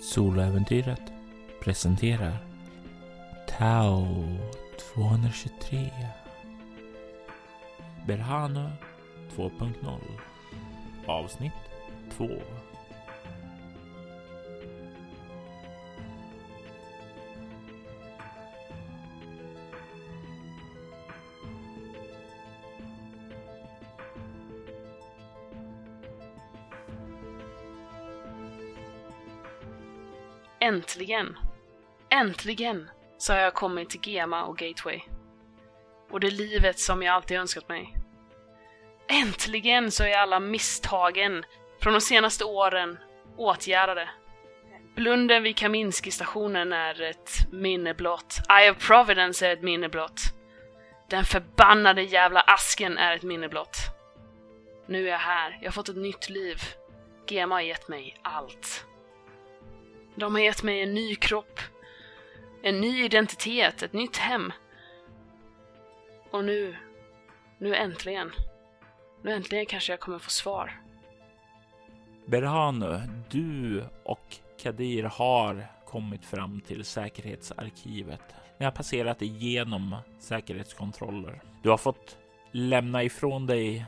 Soloäventyret presenterar Tao 223 Berhano 2.0 Avsnitt 2 Äntligen! Äntligen så har jag kommit till Gema och Gateway. Och det livet som jag alltid önskat mig. Äntligen så är alla misstagen från de senaste åren åtgärdade. Blunden vid Kaminski-stationen är ett minne blott. Eye of Providence är ett minne blott. Den förbannade jävla asken är ett minne blott. Nu är jag här, jag har fått ett nytt liv. Gema har gett mig allt. De har gett mig en ny kropp, en ny identitet, ett nytt hem. Och nu, nu äntligen, nu äntligen kanske jag kommer få svar. Berhanu, du och Kadir har kommit fram till säkerhetsarkivet. Ni har passerat igenom säkerhetskontroller. Du har fått lämna ifrån dig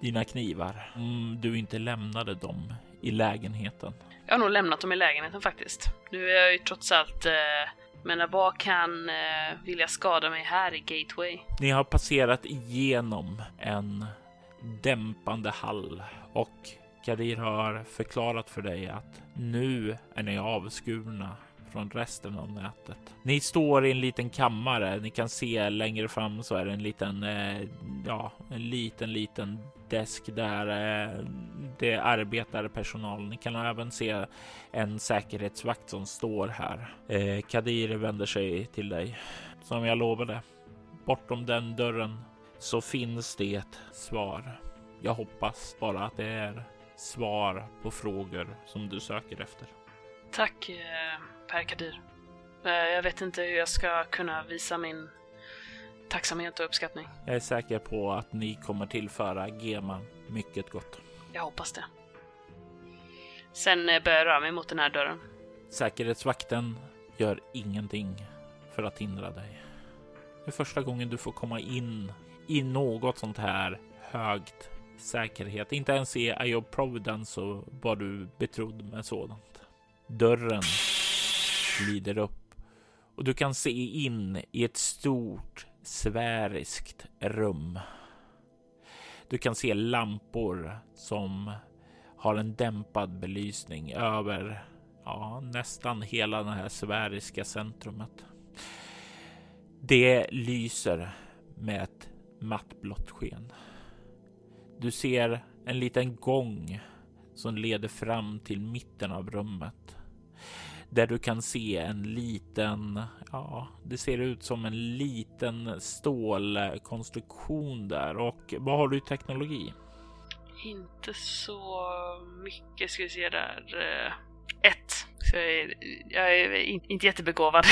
dina knivar om du inte lämnade dem i lägenheten. Jag har nog lämnat dem i lägenheten faktiskt. Nu är jag ju trots allt eh, men vad kan eh, vilja skada mig här i Gateway? Ni har passerat igenom en dämpande hall och Kadir har förklarat för dig att nu är ni avskurna från resten av nätet. Ni står i en liten kammare. Ni kan se längre fram så är det en liten, eh, ja, en liten, liten desk där eh, det arbetar personal. Ni kan även se en säkerhetsvakt som står här. Eh, Kadir vänder sig till dig. Som jag lovade, bortom den dörren så finns det ett svar. Jag hoppas bara att det är svar på frågor som du söker efter. Tack, eh, Per Kadir. Jag vet inte hur jag ska kunna visa min tacksamhet och uppskattning. Jag är säker på att ni kommer tillföra Gema mycket gott. Jag hoppas det. Sen eh, börjar jag röra mig mot den här dörren. Säkerhetsvakten gör ingenting för att hindra dig. Det är första gången du får komma in i något sånt här högt säkerhet. Inte ens i Eye of Providence så var du betrodd med sådant. Dörren glider upp och du kan se in i ett stort sfäriskt rum. Du kan se lampor som har en dämpad belysning över ja, nästan hela det här sfäriska centrumet. Det lyser med ett mattblått sken. Du ser en liten gång som leder fram till mitten av rummet. Där du kan se en liten, ja, det ser ut som en liten stålkonstruktion där. Och vad har du i teknologi? Inte så mycket ska vi se där. Eh, ett. Så jag, är, jag är inte jättebegåvad.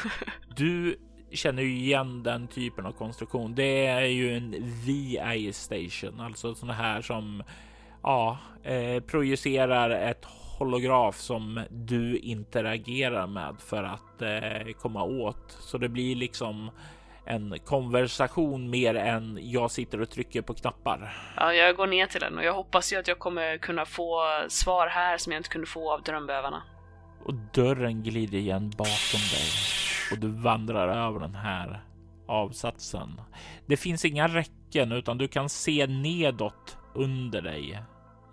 du känner ju igen den typen av konstruktion. Det är ju en VI station, alltså sådana här som ja, eh, projicerar ett holograf som du interagerar med för att eh, komma åt. Så det blir liksom en konversation mer än jag sitter och trycker på knappar. Ja, jag går ner till den och jag hoppas ju att jag kommer kunna få svar här som jag inte kunde få av drömbövarna. Och dörren glider igen bakom dig och du vandrar över den här avsatsen. Det finns inga räcken utan du kan se nedåt under dig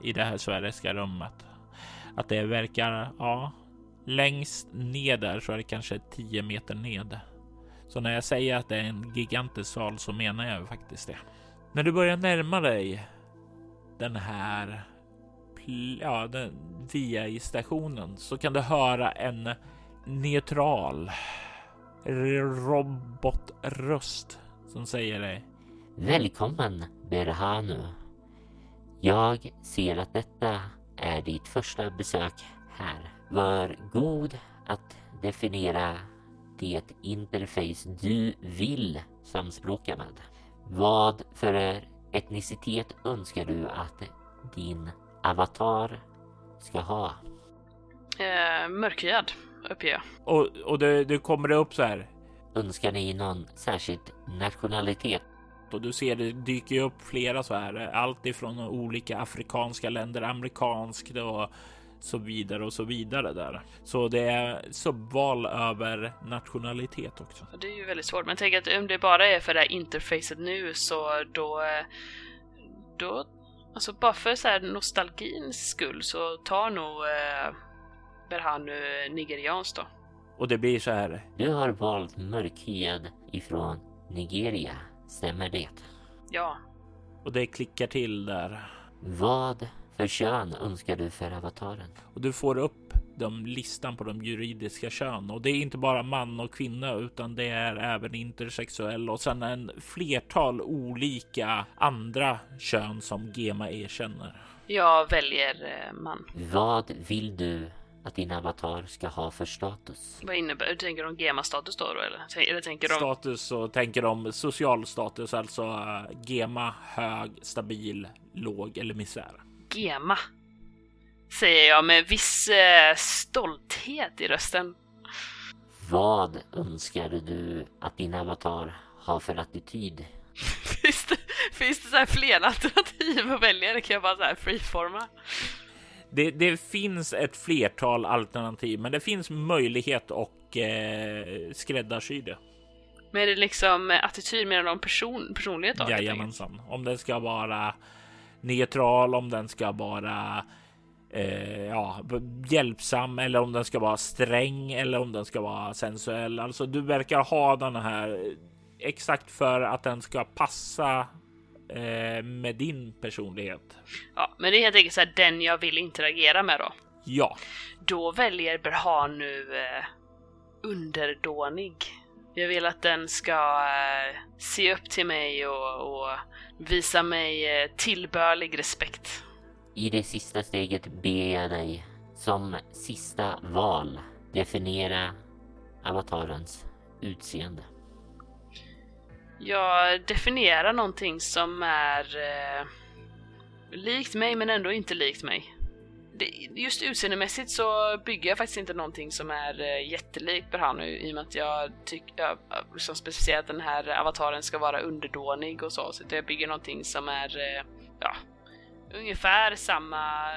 i det här sfäriska rummet. Att det verkar, ja, längst ner där så är det kanske 10 meter ned. Så när jag säger att det är en gigantisk sal så menar jag faktiskt det. När du börjar närma dig den här ja, den, via i stationen så kan du höra en neutral robotröst som säger dig. Välkommen Berhanu. Jag ser att detta är ditt första besök här. Var god att definiera det interface du vill samspråka med. Vad för etnicitet önskar du att din avatar ska ha? Eh, mörkhyad uppger jag. Och, och det, det kommer upp så här. Önskar ni någon särskild nationalitet? Och du ser det dyker upp flera så här. Allt ifrån olika afrikanska länder, amerikanskt och så vidare och så vidare där. Så det är subval över nationalitet också. Det är ju väldigt svårt, men jag tänker att om det bara är för det här interfacet nu så då... Då... Alltså bara för så här nostalgins skull så tar nog eh, Berhanu nigerianskt då. Och det blir så här. Du har valt mörkhyad ifrån Nigeria, stämmer det? Ja, Och det klickar till där. Vad för kön önskar du för avataren? Och du får upp de listan på de juridiska kön. Och det är inte bara man och kvinna utan det är även intersexuell och sen en flertal olika andra kön som Gema erkänner. jag väljer eh, man. Vad vill du att din avatar ska ha för status? Vad innebär det? Tänker de GEMA-status då, då eller? Eller tänker de... Status så tänker de social status, alltså eh, Gema, hög, stabil, låg eller misär. GEMA. Säger jag med viss eh, stolthet i rösten. Vad önskar du att din avatar har för attityd? Finns det, finns det så här fler alternativ att välja? Det kan jag bara så här freeforma. Det, det finns ett flertal alternativ, men det finns möjlighet och eh, skräddarsy det. Men är det liksom eh, attityd medan de person, personlighet då? Jajamensan. Om den ska vara neutral, om den ska vara eh, ja, hjälpsam eller om den ska vara sträng eller om den ska vara sensuell. Alltså, du verkar ha den här exakt för att den ska passa eh, med din personlighet. Ja, men det är helt enkelt så här den jag vill interagera med då. Ja, Då väljer Berhanu eh, underdånig. Jag vill att den ska eh, se upp till mig och, och visa mig eh, tillbörlig respekt. I det sista steget ber jag dig som sista val definiera avatarens utseende. Jag definierar någonting som är eh, likt mig men ändå inte likt mig. Det, just utseendemässigt så bygger jag faktiskt inte någonting som är eh, jättelikt Berhanu i och med att jag tycker, jag liksom specificerat att den här avataren ska vara underdånig och så. Så jag bygger någonting som är, eh, ja, ungefär samma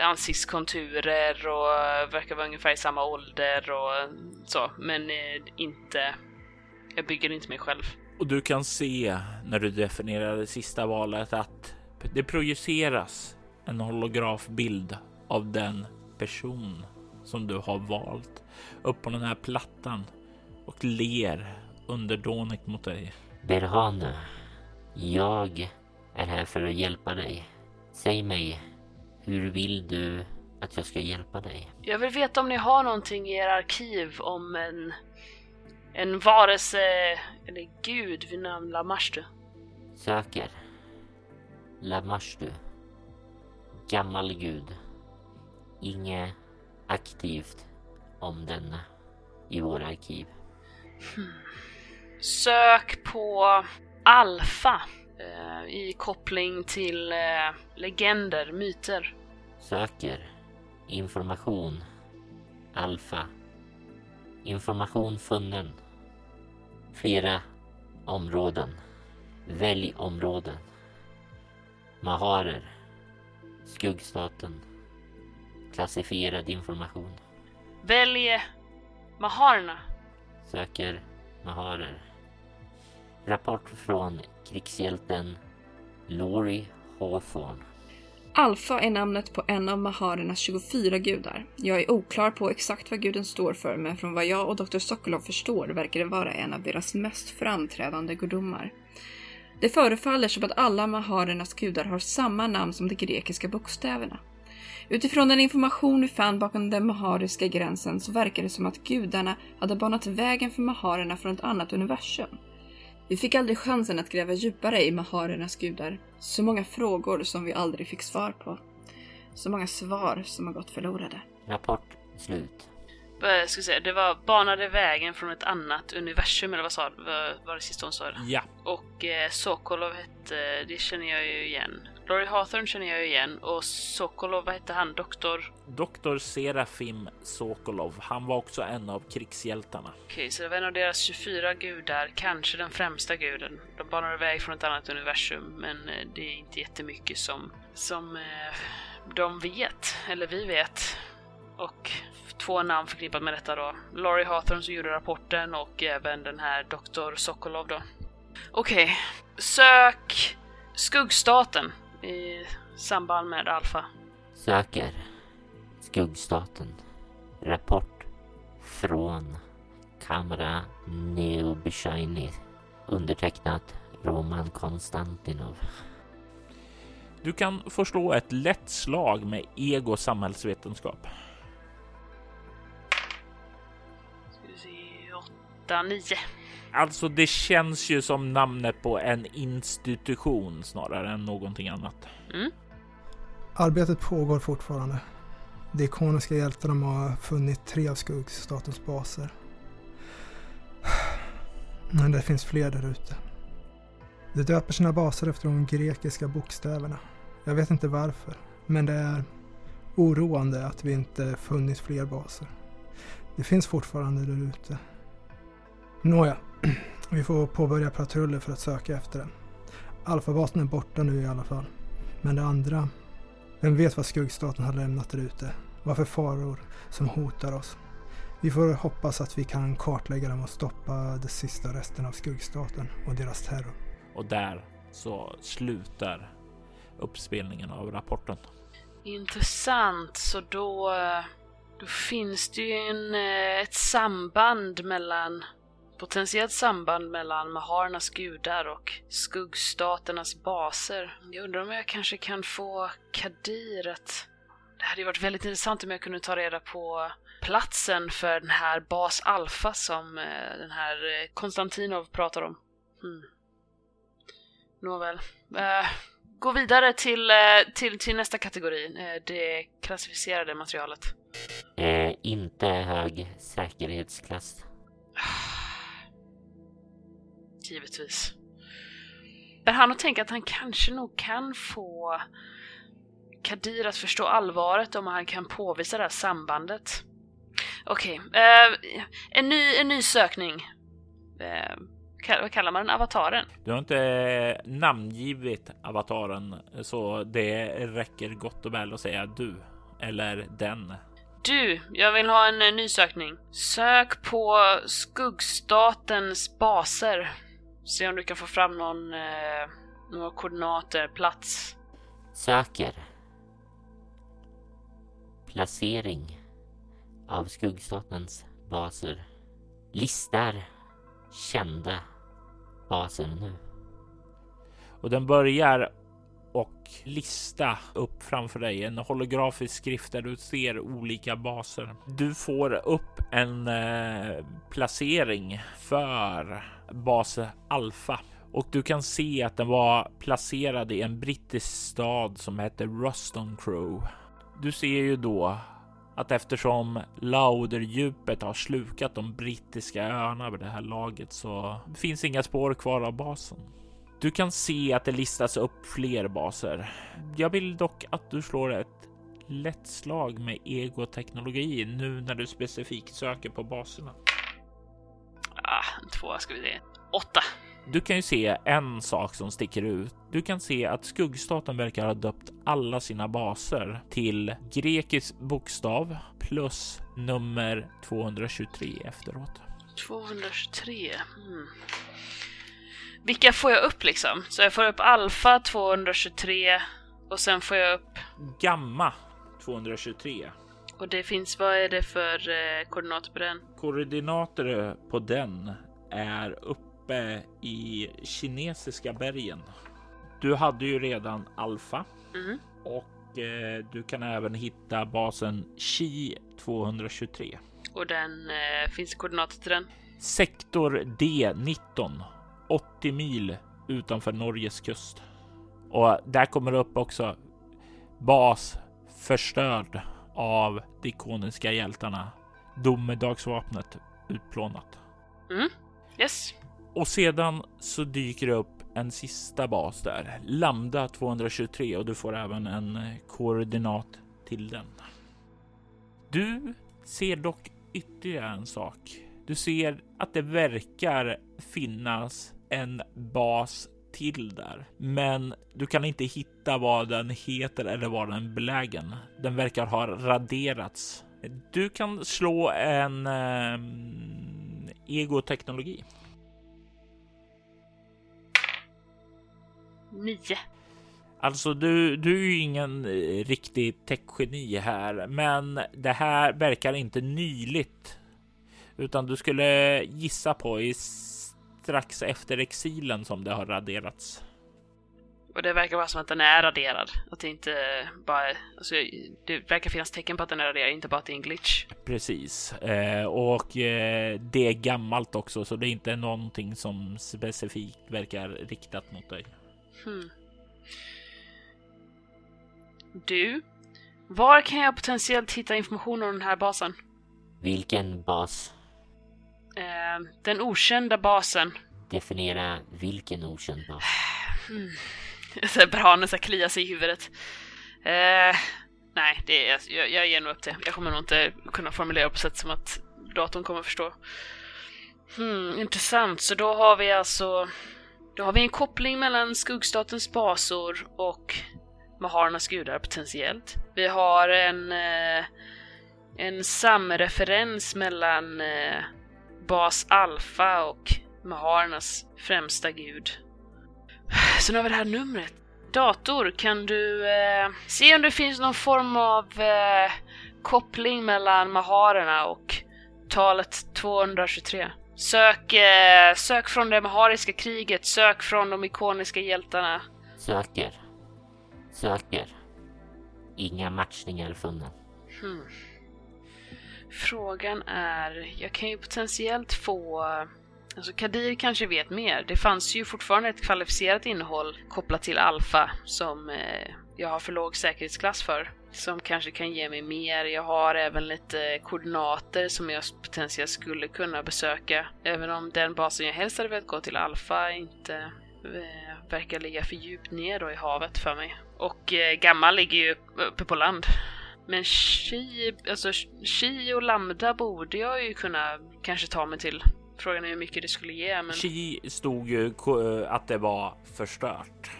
ansiktskonturer och verkar vara ungefär i samma ålder och så. Men eh, inte, jag bygger inte mig själv och du kan se när du definierar det sista valet att det projiceras en holografbild av den person som du har valt upp på den här plattan och ler underdånigt mot dig. Berhanu, jag är här för att hjälpa dig. Säg mig, hur vill du att jag ska hjälpa dig? Jag vill veta om ni har någonting i er arkiv om en, en varelse eller gud vid namn Lamashtu. Söker Lamashtu, gammal gud. Inget aktivt om denna i våra arkiv. Sök på Alfa eh, i koppling till eh, legender, myter. Söker information Alfa. Information funnen. Flera områden. Välj områden. Maharer. Skuggstaten. Klassifierad information. Välj Maharna. Söker Maharer. Rapport från krigshjälten Laurie Hawthorne. Alfa är namnet på en av Maharernas 24 gudar. Jag är oklar på exakt vad guden står för, men från vad jag och Dr. Sokolov förstår verkar det vara en av deras mest framträdande gudomar. Det förefaller som att alla Maharernas gudar har samma namn som de grekiska bokstäverna. Utifrån den information vi fann bakom den mahariska gränsen så verkar det som att gudarna hade banat vägen för Maharerna från ett annat universum. Vi fick aldrig chansen att gräva djupare i Maharernas gudar. Så många frågor som vi aldrig fick svar på. Så många svar som har gått förlorade. Rapport slut. Vad ska säga, det var banade vägen från ett annat universum eller vad sa vad var det sista hon sa? Ja, Och eh, Sokolov hette, det känner jag ju igen. Laurie Hawthorne känner jag ju igen och Sokolov, vad hette han? Doktor? Doktor Serafim Sokolov. Han var också en av krigshjältarna. Okej, så det var en av deras 24 gudar, kanske den främsta guden. De banar iväg från ett annat universum, men eh, det är inte jättemycket som, som eh, de vet, eller vi vet. Och två namn förknippat med detta då. Laurie Hawthorne som gjorde rapporten och även den här Doktor Sokolov då. Okej, sök skuggstaten i samband med Alfa. Söker skuggstaten. Rapport från Kamera Neobishiny. Undertecknat Roman Konstantinov. Du kan få slå ett lätt slag med ego samhällsvetenskap. Ska vi se, 8, 9. Alltså, det känns ju som namnet på en institution snarare än någonting annat. Mm. Arbetet pågår fortfarande. De ikoniska hjältarna har funnit tre av skuggstatens baser. Men det finns fler där ute. De döper sina baser efter de grekiska bokstäverna. Jag vet inte varför, men det är oroande att vi inte funnit fler baser. Det finns fortfarande där ute. Nåja, vi får påbörja patruller för att söka efter den. Alfabasen är borta nu i alla fall. Men det andra, vem vet vad skuggstaten har lämnat där ute? Vad för faror som hotar oss? Vi får hoppas att vi kan kartlägga dem och stoppa de sista resterna av skuggstaten och deras terror. Och där så slutar uppspelningen av rapporten. Intressant, så då, då finns det ju en, eh, ett samband mellan potentiellt samband mellan Maharnas gudar och skuggstaternas baser. Jag undrar om jag kanske kan få Kadir att... Det hade ju varit väldigt intressant om jag kunde ta reda på platsen för den här bas alfa som eh, den här eh, Konstantinov pratar om. Hmm. Nåväl. Uh, gå vidare till, till, till nästa kategori. Det klassificerade materialet. Eh, inte hög säkerhetsklass. Givetvis. Men han och tänka att han kanske nog kan få Kadir att förstå allvaret om han kan påvisa det här sambandet. Okej, okay. uh, en, ny, en ny sökning. Uh, vad kallar man den? Avataren? Du har inte namngivit avataren, så det räcker gott och väl att säga du eller den. Du, jag vill ha en ny sökning. Sök på skuggstatens baser. Se om du kan få fram någon, eh, några koordinater, plats. Söker. Placering av skuggstatens baser. Listar kända baser nu. Och den börjar och lista upp framför dig en holografisk skrift där du ser olika baser. Du får upp en eh, placering för bas alfa och du kan se att den var placerad i en brittisk stad som heter Ruston Crow. Du ser ju då att eftersom Lauderdjupet har slukat de brittiska öarna vid det här laget så finns inga spår kvar av basen. Du kan se att det listas upp fler baser. Jag vill dock att du slår ett lätt slag med egoteknologi nu när du specifikt söker på baserna. Ah, två ska vi se. Åtta. Du kan ju se en sak som sticker ut. Du kan se att skuggstaten verkar ha döpt alla sina baser till grekisk bokstav plus nummer 223 efteråt. 223. Mm. Vilka får jag upp liksom? Så jag får upp alfa 223 och sen får jag upp gamma 223. Och det finns, vad är det för eh, koordinater på den? Koordinater på den är uppe i kinesiska bergen. Du hade ju redan alfa mm. och eh, du kan även hitta basen Chi 223. Och den eh, finns koordinater till den? Sektor D19 80 mil utanför Norges kust. Och där kommer det upp också bas förstörd av de ikoniska hjältarna. Domedagsvapnet utplånat. Mm. Yes. Och sedan så dyker det upp en sista bas där. Lambda 223 och du får även en koordinat till den. Du ser dock ytterligare en sak. Du ser att det verkar finnas en bas till där, men du kan inte hitta vad den heter eller var den är belägen. Den verkar ha raderats. Du kan slå en eh, egoteknologi. Nio. Alltså, du, du är ju ingen eh, riktig techgeni här, men det här verkar inte nyligt, utan du skulle gissa på i strax efter exilen som det har raderats. Och det verkar vara som att den är raderad. Att det inte bara... Alltså, det verkar finnas tecken på att den är raderad, inte bara att det är en glitch. Precis, eh, och eh, det är gammalt också, så det är inte någonting som specifikt verkar riktat mot dig. Hmm. Du, var kan jag potentiellt hitta information om den här basen? Vilken bas? Eh, den okända basen. Definiera vilken okänd bas. Hmm. Branen så kliar sig i huvudet. Eh, nej, det är, jag, jag ger nog upp det. Jag kommer nog inte kunna formulera på sätt som att datorn kommer förstå. Hmm, intressant. Så då har vi alltså... Då har vi en koppling mellan skuggstatens basor och Maharnas gudar potentiellt. Vi har en, eh, en samreferens mellan eh, bas alfa och Maharnas främsta gud. Sen har vi det här numret. Dator, kan du eh, se om det finns någon form av eh, koppling mellan Maharerna och talet 223? Sök, eh, sök från det Mahariska kriget, sök från de ikoniska hjältarna. Söker. Söker. Inga matchningar funna. Hmm. Frågan är, jag kan ju potentiellt få Alltså Kadir kanske vet mer. Det fanns ju fortfarande ett kvalificerat innehåll kopplat till alfa som eh, jag har för låg säkerhetsklass för. Som kanske kan ge mig mer. Jag har även lite koordinater som jag potentiellt skulle kunna besöka. Även om den basen jag helst hade velat gå till alfa inte eh, verkar ligga för djupt ner då i havet för mig. Och eh, Gamma ligger ju uppe på land. Men Chi, alltså Chi och Lambda borde jag ju kunna kanske ta mig till. Frågan är hur mycket det skulle ge, men... Chi stod ju att det var förstört.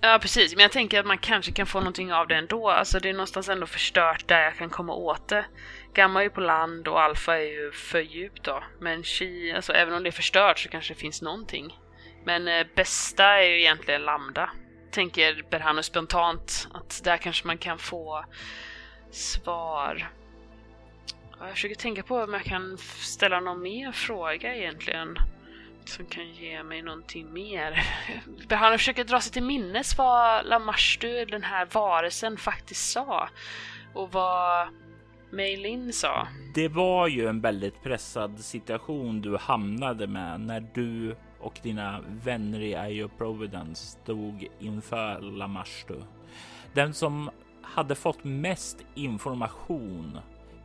Ja, precis. Men jag tänker att man kanske kan få någonting av det ändå. Alltså det är någonstans ändå förstört där jag kan komma åt det. Gamma är ju på land och alfa är ju för djupt då. Men Chi, alltså även om det är förstört så kanske det finns någonting. Men eh, bästa är ju egentligen Lambda. Tänker Berhanu spontant att där kanske man kan få svar. Jag försöker tänka på om jag kan ställa någon mer fråga egentligen. Som kan ge mig någonting mer. Han försöker dra sig till minnes vad Lamashtu, den här varelsen, faktiskt sa. Och vad Meilin sa. Det var ju en väldigt pressad situation du hamnade med när du och dina vänner i Io Providence stod inför Lamashtu. Den som hade fått mest information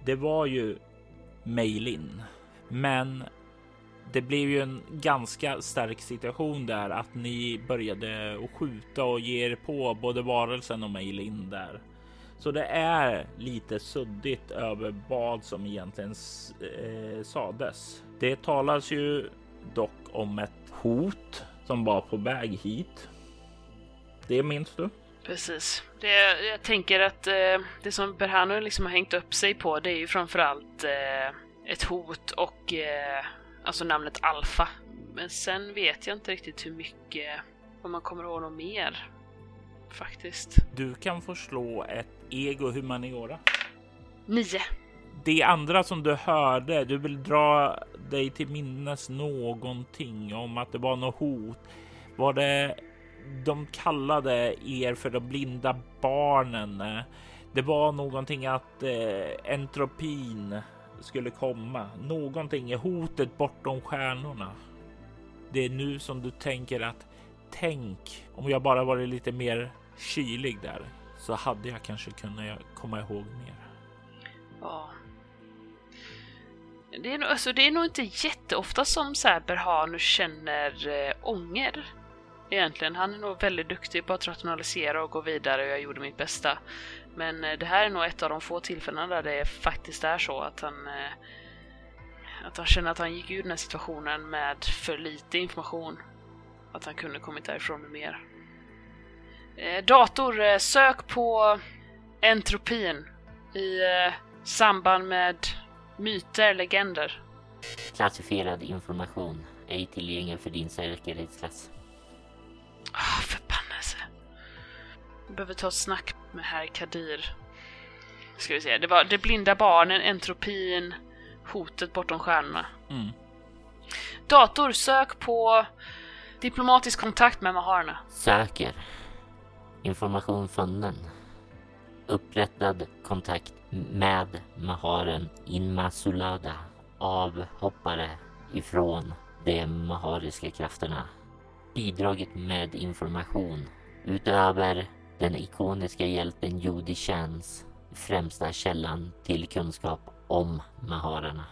det var ju Mailin. Men det blev ju en ganska stark situation där att ni började att skjuta och ge er på både varelsen och Mailin där. Så det är lite suddigt över vad som egentligen eh, sades. Det talas ju dock om ett hot som var på väg hit. Det minns du? Precis. Det, jag tänker att eh, det som Berhanu liksom har hängt upp sig på det är ju framförallt eh, ett hot och eh, alltså namnet Alfa. Men sen vet jag inte riktigt hur mycket, om man kommer ihåg något mer. Faktiskt. Du kan få slå ett ego humaniora. Nio. Det andra som du hörde, du vill dra dig till minnes någonting om att det var något hot. Var det de kallade er för de blinda barnen. Det var någonting att eh, entropin skulle komma. Någonting i hotet bortom stjärnorna. Det är nu som du tänker att tänk om jag bara varit lite mer kylig där så hade jag kanske kunnat komma ihåg mer. Ja. Det är, nog, alltså, det är nog inte jätteofta som Säber har nu känner eh, ånger Egentligen. Han är nog väldigt duktig på att rationalisera och gå vidare och jag gjorde mitt bästa. Men eh, det här är nog ett av de få tillfällena där det faktiskt är så att han eh, att han känner att han gick ur den här situationen med för lite information. Att han kunde kommit därifrån med mer. Eh, dator, sök på entropin i samband med myter, legender. Klassifierad information. Ej tillgänglig för din säkerhetsklass. Ah, förbannelse. Jag behöver ta ett snack med herr Kadir. Ska vi se, det var Det blinda barnen, entropin, hotet bortom stjärnorna. Mm. Dator, sök på diplomatisk kontakt med Maharna. Söker. Information funnen. Upprättad kontakt med Maharen Inmasulada. Avhoppare ifrån de mahariska krafterna. Bidragit med information utöver den ikoniska hjälten Judi Chans främsta källan till kunskap om maharerna.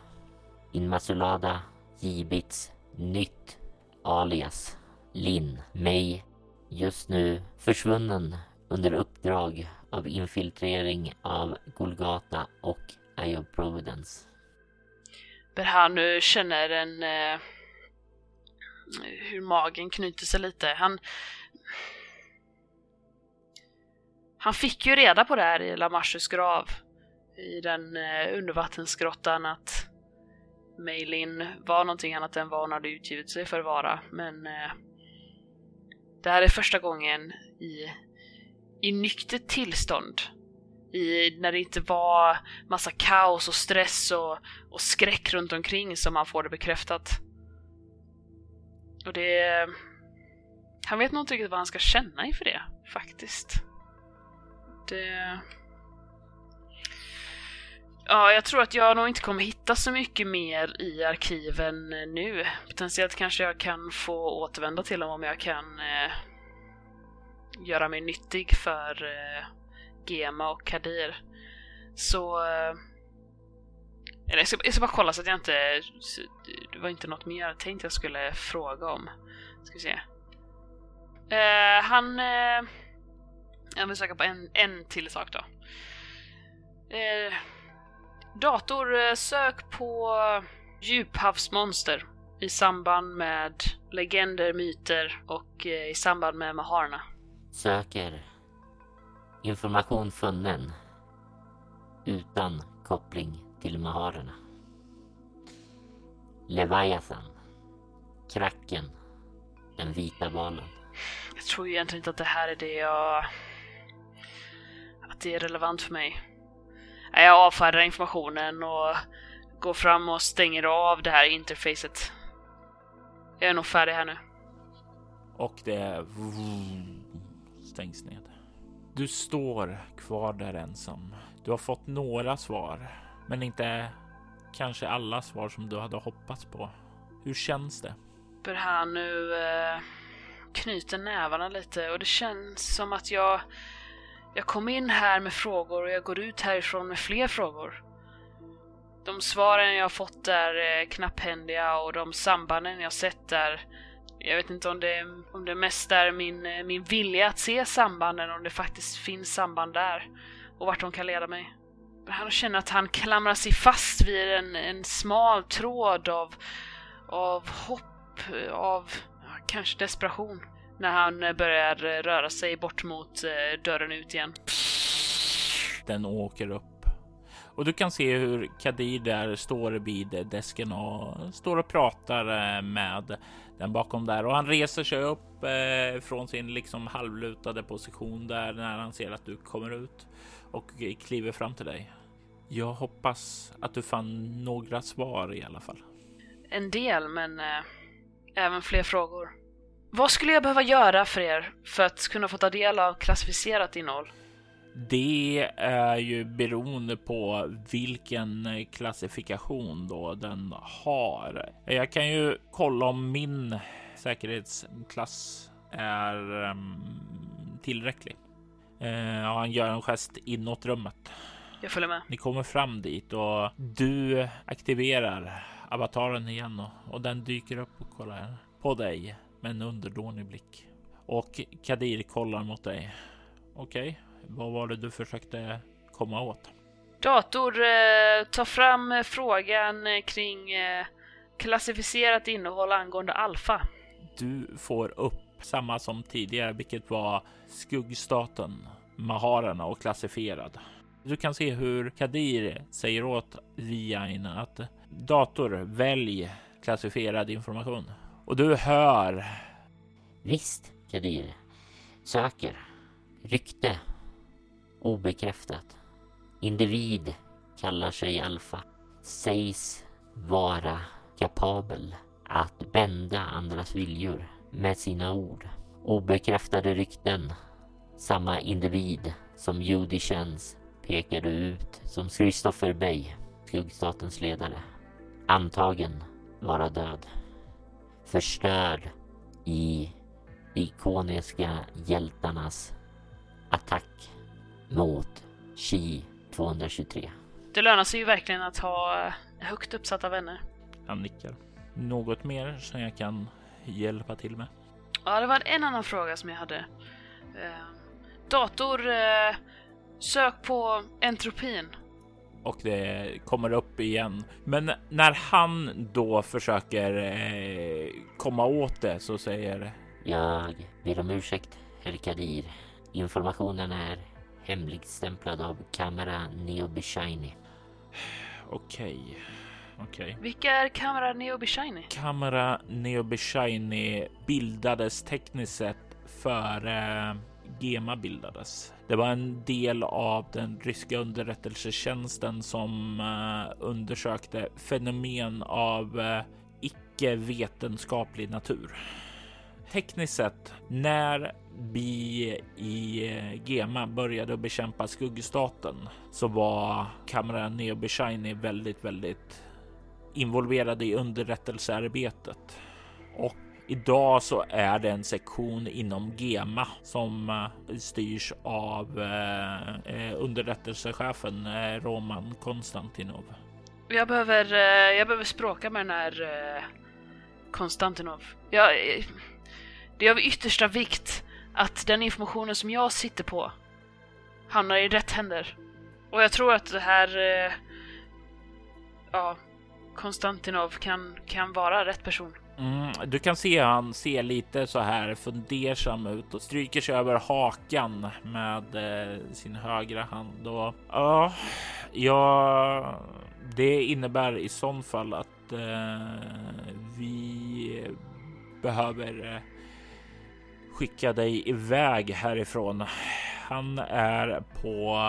Inmasulada givits nytt alias Lin May just nu försvunnen under uppdrag av infiltrering av Golgata och Eye of Providence. Berhanu känner en... Eh, hur magen knyter sig lite. Han... Han fick ju reda på det här i Lamarches grav. I den eh, undervattensgrottan att Meilin var någonting annat än vad hon hade utgivit sig för att vara. Men eh, det här är första gången i, i nyktert tillstånd. I, när det inte var massa kaos och stress och, och skräck runt omkring som han får det bekräftat. Och det... Han vet nog inte riktigt vad han ska känna inför det, faktiskt. Det... Ja, jag tror att jag nog inte kommer hitta så mycket mer i arkiven nu. Potentiellt kanske jag kan få återvända till dem om jag kan eh, göra mig nyttig för eh, Gema och Kadir. Så... Eh, eller jag ska, jag ska bara kolla så att jag inte... Det var inte något mer jag tänkte jag skulle fråga om. Ska vi se. Eh, han... Eh, jag vill söka på en, en till sak då. Eh, dator, eh, sök på djuphavsmonster i samband med legender, myter och eh, i samband med Maharna. Söker. Information funnen. Utan koppling till Maharerna. Leviathan. Kracken. Den vita valen. Jag tror egentligen inte att det här är det jag... Att det är relevant för mig. Jag avfärdar informationen och går fram och stänger av det här interfacet. Jag är nog färdig här nu. Och det stängs ned. Du står kvar där ensam. Du har fått några svar, men inte kanske alla svar som du hade hoppats på. Hur känns det? Bör här nu eh, knyter nävarna lite och det känns som att jag jag kom in här med frågor och jag går ut härifrån med fler frågor. De svaren jag fått är eh, knapphändiga och de sambanden jag sett är jag vet inte om det, om det mest är min, eh, min vilja att se sambanden, om det faktiskt finns samband där och vart de kan leda mig. Han känner att han klamrar sig fast vid en, en smal tråd av, av hopp, av kanske desperation när han eh, börjar röra sig bort mot eh, dörren ut igen. Den åker upp. Och du kan se hur Kadir där står vid desken och står och pratar eh, med den bakom där. Och han reser sig upp från sin liksom halvlutade position där när han ser att du kommer ut och kliver fram till dig. Jag hoppas att du fann några svar i alla fall. En del, men eh, även fler frågor. Vad skulle jag behöva göra för er för att kunna få ta del av klassificerat innehåll? Det är ju beroende på vilken klassifikation då den har. Jag kan ju kolla om min säkerhetsklass är um, tillräcklig. Uh, han gör en gest inåt rummet. Jag följer med. Ni kommer fram dit och du aktiverar avataren igen och, och den dyker upp och kollar på dig med en underdånig blick. och Kadir kollar mot dig. Okej, okay. vad var det du försökte komma åt? Dator eh, tar fram eh, frågan eh, kring eh, klassificerat innehåll angående alfa. Du får upp samma som tidigare, vilket var skuggstaten, maharerna och klassifierad. Du kan se hur Kadir säger åt Viaina att dator välj klassifierad information och du hör. Visst, Kadir. Söker. Rykte. Obekräftat. Individ kallar sig alfa. Sägs vara kapabel att bända andras viljor med sina ord. Obekräftade rykten. Samma individ som Judy känns pekade ut som Christopher Bay, skuggstatens ledare. Antagen vara död. Förstörd i ikoniska hjältarnas attack mot Chi 223. Det lönar sig ju verkligen att ha högt uppsatta vänner. Han nickar. Något mer som jag kan hjälpa till med? Ja, det var en annan fråga som jag hade. Eh, dator, eh, sök på entropin. Och det kommer upp igen. Men när han då försöker eh, komma åt det så säger... Jag ber om ursäkt, herr Kadir. Informationen är hemligstämplad av Kamera Neobishiny. Okej. Okay. Okay. Vilka är Kamera Neobishiny? Kamera Neobishiny bildades tekniskt sett före Gema bildades. Det var en del av den ryska underrättelsetjänsten som uh, undersökte fenomen av uh, icke vetenskaplig natur. Tekniskt sett, när vi i Gema började bekämpa skuggstaten så var Kamera Neobishiny väldigt, väldigt involverade i underrättelsearbetet. Och Idag så är det en sektion inom GEMA som eh, styrs av eh, eh underrättelsechefen eh, Roman Konstantinov. Jag behöver, jag behöver språka med den här Konstantinov. Jag, det är av yttersta vikt att den informationen som jag sitter på hamnar i rätt händer. Och jag tror att det här... Ja, Konstantinov kan, kan vara rätt person. Mm, du kan se han ser lite så här fundersam ut och stryker sig över hakan med eh, sin högra hand. Och, ja, ja, det innebär i så fall att eh, vi behöver eh, skicka dig iväg härifrån. Han är på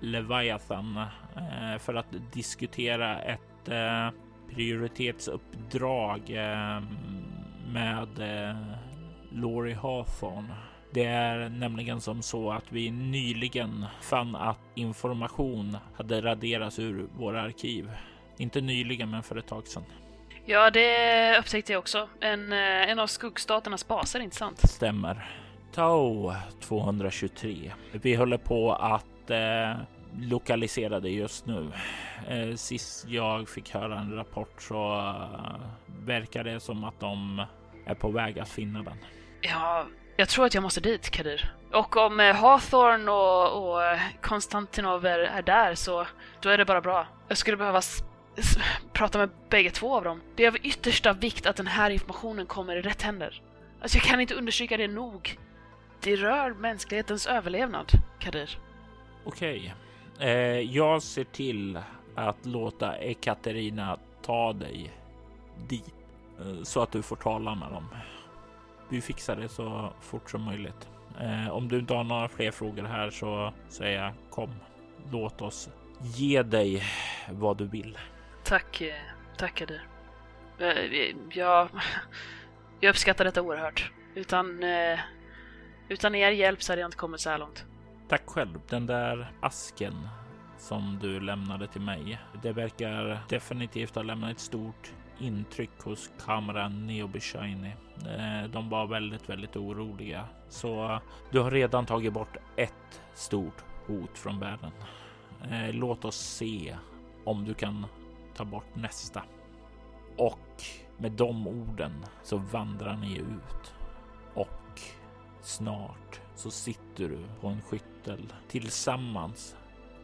Leviathan eh, för att diskutera ett eh, prioritetsuppdrag eh, med eh, Laurie Hawthorne. Det är nämligen som så att vi nyligen fann att information hade raderats ur våra arkiv. Inte nyligen, men för ett tag sedan. Ja, det upptäckte jag också. En, eh, en av skuggstaternas baser, inte sant? Stämmer. Tau 223. Vi håller på att eh, lokaliserade just nu. Eh, sist jag fick höra en rapport så uh, verkar det som att de är på väg att finna den. Ja, jag tror att jag måste dit, Kadir. Och om eh, Hawthorne och, och Konstantinov är, är, där så då är det bara bra. Jag skulle behöva prata med bägge två av dem. Det är av yttersta vikt att den här informationen kommer i rätt händer. Alltså jag kan inte understryka det nog. Det rör mänsklighetens överlevnad, Kadir. Okej. Okay. Eh, jag ser till att låta Ekaterina ta dig dit eh, så att du får tala med dem. Vi fixar det så fort som möjligt. Eh, om du inte har några fler frågor här så säger jag kom. Låt oss ge dig vad du vill. Tack, eh, tack tackar du. Eh, eh, jag, jag uppskattar detta oerhört. Utan, utan er hjälp så hade jag inte kommit så här långt. Tack själv. Den där asken som du lämnade till mig. Det verkar definitivt ha lämnat ett stort intryck hos kameran Neobishiny. Eh, de var väldigt, väldigt oroliga. Så du har redan tagit bort ett stort hot från världen. Eh, låt oss se om du kan ta bort nästa. Och med de orden så vandrar ni ut och Snart så sitter du på en skyttel tillsammans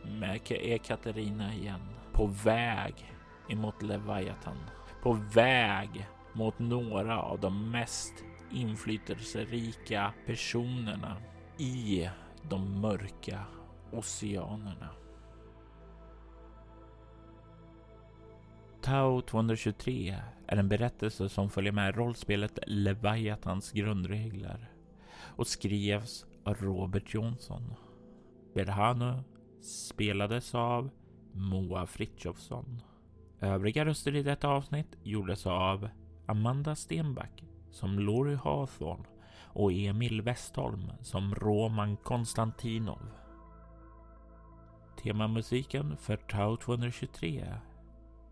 med Ekaterina igen på väg emot Leviathan. På väg mot några av de mest inflytelserika personerna i de mörka oceanerna. Tau 223 är en berättelse som följer med rollspelet Leviathans grundregler och skrevs av Robert Jonsson. Berhanu spelades av Moa Fritjofsson. Övriga röster i detta avsnitt gjordes av Amanda Stenback som Lori Hawthorne och Emil Westholm som Roman Konstantinov. Temamusiken för Tau 223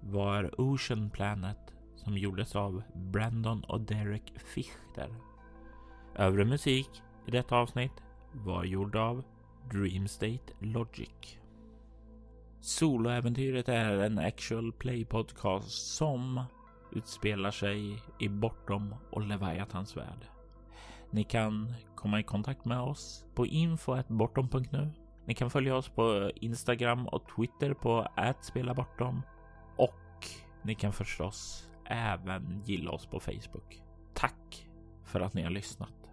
var Ocean Planet som gjordes av Brandon och Derek Fichter. Övrig musik i detta avsnitt var gjord av Dreamstate Logic. Soloäventyret är en actual play podcast som utspelar sig i Bortom och Leviathans värld. Ni kan komma i kontakt med oss på info.bortom.nu. Ni kan följa oss på Instagram och Twitter på @spelabortom och ni kan förstås även gilla oss på Facebook. Tack för att ni har lyssnat.